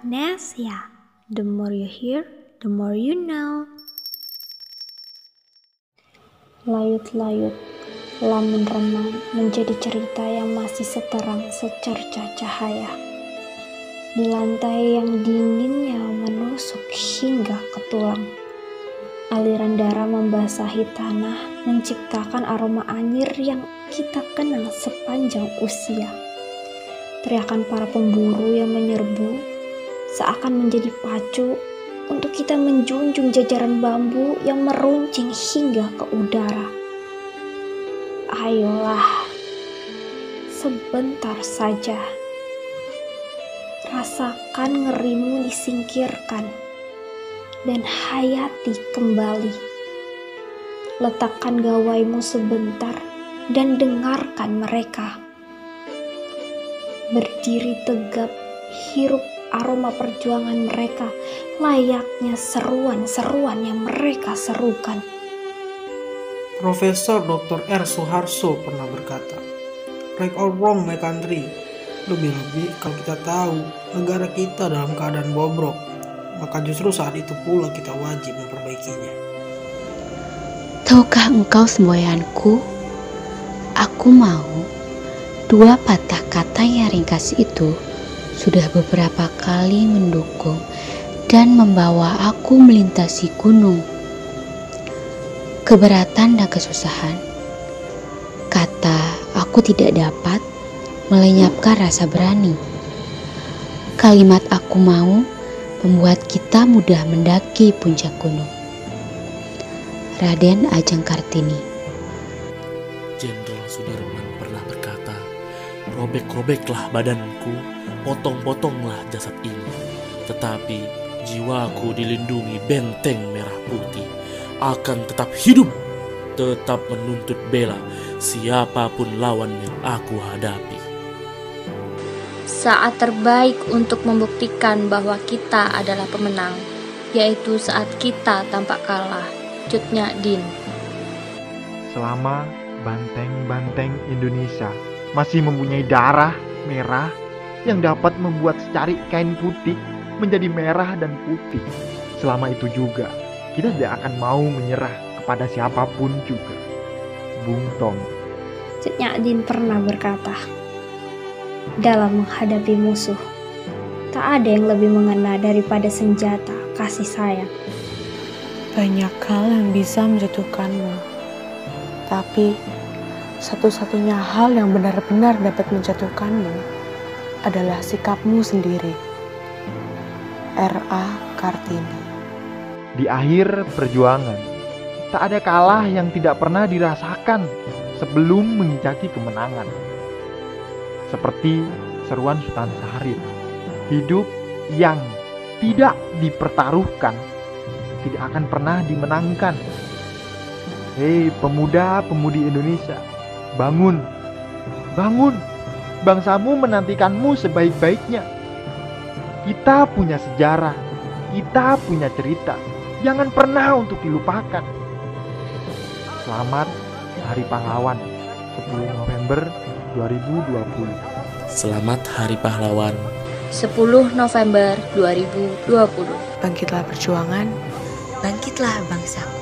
Magnesia. The more you hear, the more you know. Layut-layut, lamun remang menjadi cerita yang masih seterang secerca cahaya. Di lantai yang dinginnya menusuk hingga ke tulang. Aliran darah membasahi tanah, menciptakan aroma anyir yang kita kenal sepanjang usia. Teriakan para pemburu yang menyerbu seakan menjadi pacu untuk kita menjunjung jajaran bambu yang meruncing hingga ke udara. Ayolah, sebentar saja. Rasakan ngerimu disingkirkan dan hayati kembali. Letakkan gawaimu sebentar dan dengarkan mereka. Berdiri tegap, hirup aroma perjuangan mereka layaknya seruan-seruan yang mereka serukan. Profesor Dr. R. Suharso pernah berkata, Right or wrong my country, lebih-lebih kalau kita tahu negara kita dalam keadaan bobrok, maka justru saat itu pula kita wajib memperbaikinya. Tahukah engkau semboyanku? Aku mau dua patah kata yang ringkas itu sudah beberapa kali mendukung dan membawa aku melintasi gunung. Keberatan dan kesusahan. Kata aku tidak dapat melenyapkan rasa berani. Kalimat aku mau membuat kita mudah mendaki puncak gunung. Raden Ajeng Kartini Jenderal Sudirman pernah berkata, robek-robeklah badanku potong-potonglah jasad ini. Tetapi jiwaku dilindungi benteng merah putih akan tetap hidup, tetap menuntut bela siapa pun lawan yang aku hadapi. Saat terbaik untuk membuktikan bahwa kita adalah pemenang, yaitu saat kita tampak kalah. Cutnya Din. Selama banteng-banteng Indonesia masih mempunyai darah merah yang dapat membuat secari kain putih menjadi merah dan putih. Selama itu juga, kita tidak akan mau menyerah kepada siapa pun juga. Bung Tom. Cik Din pernah berkata, dalam menghadapi musuh, tak ada yang lebih mengena daripada senjata kasih sayang. Banyak hal yang bisa menjatuhkanmu, tapi satu-satunya hal yang benar-benar dapat menjatuhkanmu adalah sikapmu sendiri. R.A. Kartini Di akhir perjuangan, tak ada kalah yang tidak pernah dirasakan sebelum menginjaki kemenangan. Seperti seruan Sultan Syahrir, hidup yang tidak dipertaruhkan tidak akan pernah dimenangkan. Hei pemuda-pemudi Indonesia, bangun, bangun bangsamu menantikanmu sebaik-baiknya. Kita punya sejarah, kita punya cerita. Jangan pernah untuk dilupakan. Selamat Hari Pahlawan 10 November 2020. Selamat Hari Pahlawan 10 November 2020. Bangkitlah perjuangan, bangkitlah bangsaku.